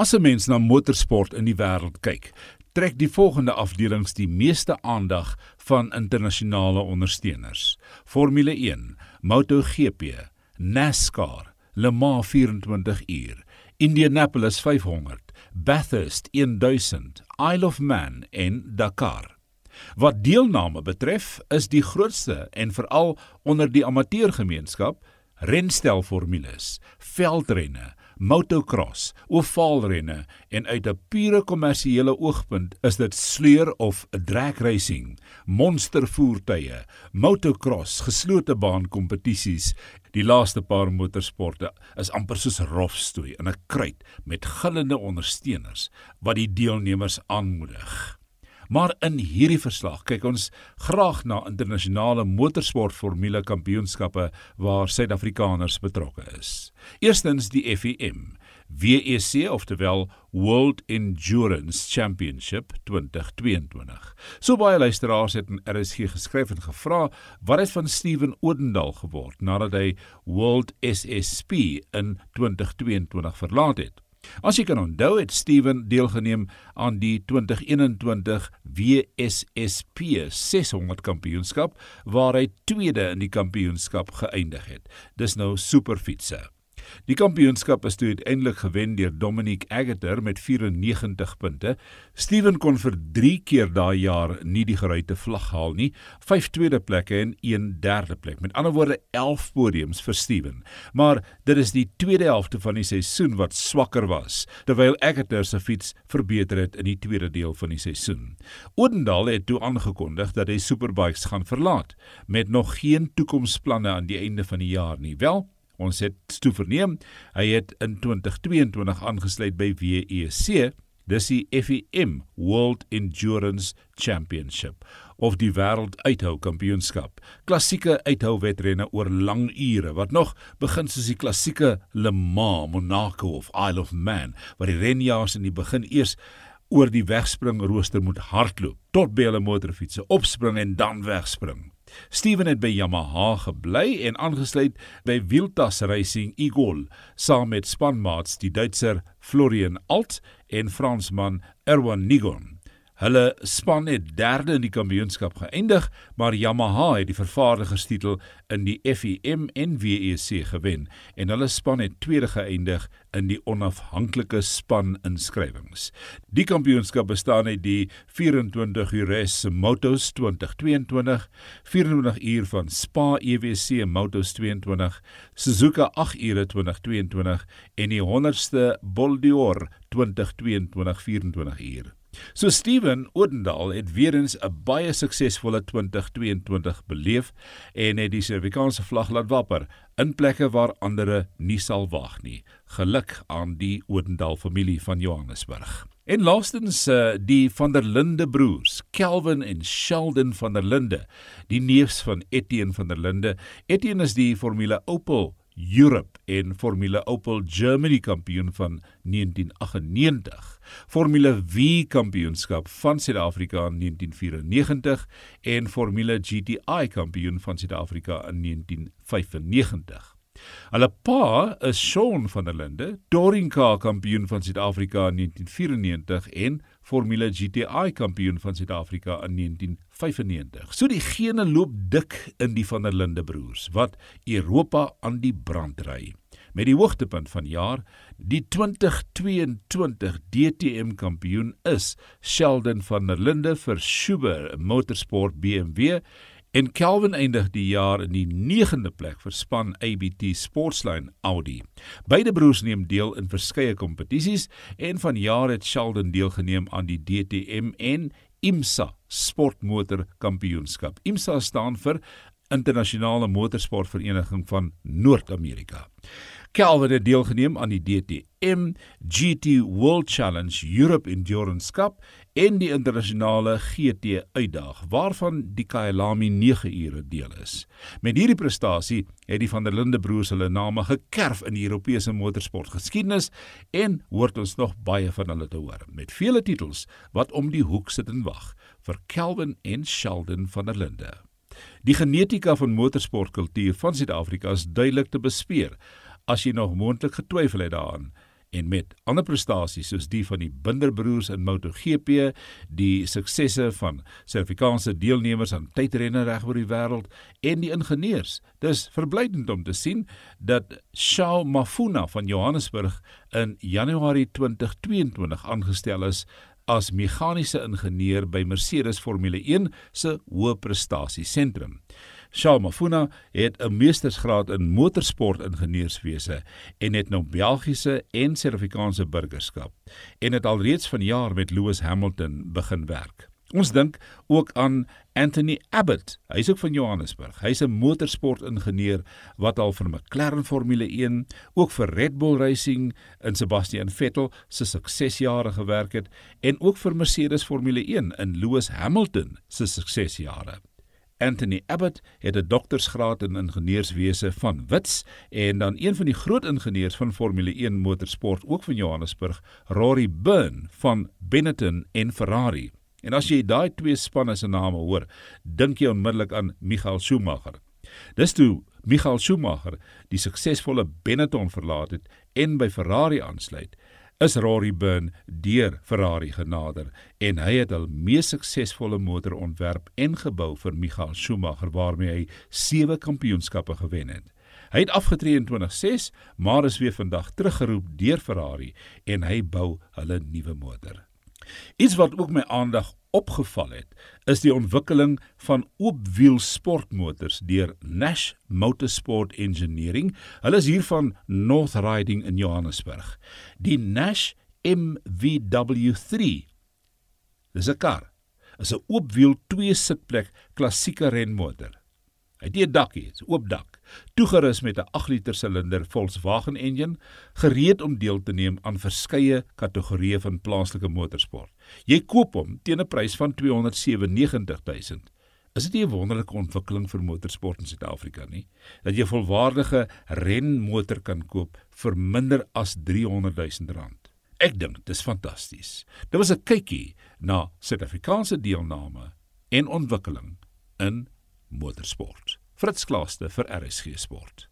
As 'n mens na motorsport in die wêreld kyk, trek die volgende afdelings die meeste aandag van internasionale ondersteuners: Formule 1, MotoGP, NASCAR, Le Mans 24 uur, Indianapolis 500, Bathurst 1000, Isle of Man en Dakar. Wat deelname betref, is die grootste en veral onder die amateurgemeenskap renstelformules, veldrenne, motocross, ovaalrenne en uit 'n pure kommersiële oogpunt is dit sleur of drag racing, monstervoertuie, motocross, geslote baan kompetisies. Die laaste paar motorsporte is amper soos rofstoei in 'n kruit met gillende ondersteuners wat die deelnemers aanmoedig. Maar in hierdie verslag kyk ons graag na internasionale motorsportformule kampioenskappe waar Suid-Afrikaners betrokke is. Eerstens die FIM, WEC oftewel World Endurance Championship 2022. So baie luisteraars het in RSG geskryf en gevra wat het van Steven Odendaal geword nadat hy World SSP in 2022 verlaat het. As jy kan onthou het Steven deelgeneem aan die 2021 WSSP 600 kampioenskap waar hy tweede in die kampioenskap geëindig het. Dis nou superfietsie. Die kampioenskap is toe uiteindelik gewen deur Dominic Agger met 94 punte. Steven kon vir 3 keer daai jaar nie die geruite vlag haal nie, 5 tweede plekke en 1 derde plek. Met ander woorde 11 podiums vir Steven. Maar dit is die tweede helfte van die seisoen wat swakker was, terwyl Agger se fiets verbeter het in die tweede deel van die seisoen. Odendaal het toe aangekondig dat hy Superbikes gaan verlaat met nog geen toekomsplanne aan die einde van die jaar nie. Wel, Ons het toe verneem hy het in 2022 aangesluit by WEC, dis die FIM World Endurance Championship of die wêreld uithou kampioenskap. Klassieke uithou wedrenne oor lang ure wat nog begin soos die klassieke Le Mans, Monaco of Isle of Man, waar die renjaars in die begin eers oor die wegspring rooster moet hardloop tot by hulle motorfietsse opspring en dan wegspring. Steven het by Yamaha gebly en aangesluit by Wheeltas Racing Eagle saam met spanmaats die Duitser Florian Alt en Fransman Erwan Nigon. Hulle span het derde in die kampioenskap geëindig, maar Yamaha het die vervaardigerstitel in die FIM en WEC gewen en hulle span het tweede geëindig in die onafhanklike span inskrywings. Die kampioenskap bestaan uit die 24 Ures Motos 2022, 24 uur van Spa EWC Motos 22, Suzuka 8 ure 2022 en die 100ste Boldior 2022 24 uur. So Steven Odendaal het weer eens 'n baie suksesvolle 2022 beleef en het die Suid-Afrikaanse vlag laat wapper in plekke waar ander nie sal wag nie. Geluk aan die Odendaal familie van Johannesburg. En laastens uh, die van der Linde broers, Kelvin en Sheldon van der Linde, die neefs van Etienne van der Linde. Etienne is die Formule Opel Europe en Formule Opel Germany kampioen van 1998. Formule V kampioenskap van Suid-Afrika in 1994 en Formule GTI kampioen van Suid-Afrika in 1995. Hulle pa is Shaun van der Linde, touring car kampioen van Suid-Afrika in 1994 en Formule GTI kampioen van Suid-Afrika in 1995. So die gene loop dik in die van der Linde broers wat Europa aan die brand ry. Met die hoogtepunt van jaar, die 2022 DTM kampioen is Sheldon van der Linde vir Schuber Motorsport BMW En Kelvin eindig die jaar in die 9de plek vir span ABT Sportsline Audi. Beide broers neem deel in verskeie kompetisies en vanjaar het Sheldon deelgeneem aan die DTM en IMSA Sportmotor Kampioenskap. IMSA staan vir Internasionale Motorsportvereniging van Noord-Amerika. Kelvin het deelgeneem aan die DTM GT World Challenge Europe Endurance Cup en die internasionale GT uitdag waarvan die Kyalami 9 ure deel is. Met hierdie prestasie het die van der Linde broers hulle name gekerf in die Europese motorsportgeskiedenis en hoort ons nog baie van hulle te hoor met vele titels wat om die hoek sit en wag vir Kelvin en Sheldon van der Linde. Die genetika van motorsportkultuur van Suid-Afrika is duidelik te bespeur as jy nog moontlik getwyfel het daaraan. En met ander prestasies soos die van die Binderbroers in MotoGP, die suksesse van Suid-Afrikaanse deelnemers aan tydrenne regoor die wêreld en die ingenieurs. Dis verblydend om te sien dat Shao Mafuna van Johannesburg in Januarie 2022 aangestel is as meganiese ingenieur by Mercedes Formule 1 se hoë prestasie sentrum. Shalmafuna het 'n meestersgraad in motorsport ingenieurswese en het nou Belgiese en Suid-Afrikaanse burgerskap en het alreeds van jaar met Lewis Hamilton begin werk. Ons dink ook aan Anthony Abbott. Hy's ook van Johannesburg. Hy's 'n motorsport-ingenieur wat al vir McLaren Formule 1, ook vir Red Bull Racing in Sebastian Vettel se suksesjare gewerk het en ook vir Mercedes Formule 1 in Lewis Hamilton se suksesjare. Anthony Abbott het 'n doktorsgraad in ingenieurswese van Wits en dan een van die groot ingenieurs van Formule 1 motorsport ook van Johannesburg, Rory Byrne van Benetton en Ferrari. En as jy daai twee spanne se name hoor, dink jy onmiddellik aan Michael Schumacher. Dis toe Michael Schumacher die suksesvolle Benetton verlaat het en by Ferrari aansluit is Rory Byrne deur Ferrari genader en hy het al mees suksesvolle motor ontwerp en gebou vir Michael Schumacher waarmee hy 7 kampioenskappe gewen het. Hy het afgetree in 2006, maar is weer vandag teruggeroep deur Ferrari en hy bou hulle nuwe motor. Iets wat ook my aandag opgeval het, is die ontwikkeling van oopwiel sportmotors deur Nash Motorsport Engineering. Hulle is hier van North Riding in Johannesburg. Die Nash MVW3. Dis 'n kar. Is 'n oopwiel twee sitplek klassieke renmotor. Hy het 'n dakkie, dit's oop dak. Toegerus met 'n 8 liter silinder Volkswagen engine, gereed om deel te neem aan verskeie kategorieë van plaaslike motorsport. Jy koop hom teen 'n prys van 297 000. Is dit nie 'n wonderlike ontwikkeling vir motorsport in Suid-Afrika nie? Dat jy 'n volwaardige renmotor kan koop vir minder as 300 000 rand. Ek dink dis fantasties. Dit was 'n kykie na Suid-Afrikaanse deelname en ontwikkeling in motorsport. Fritz Klaaste vir RSG Sport.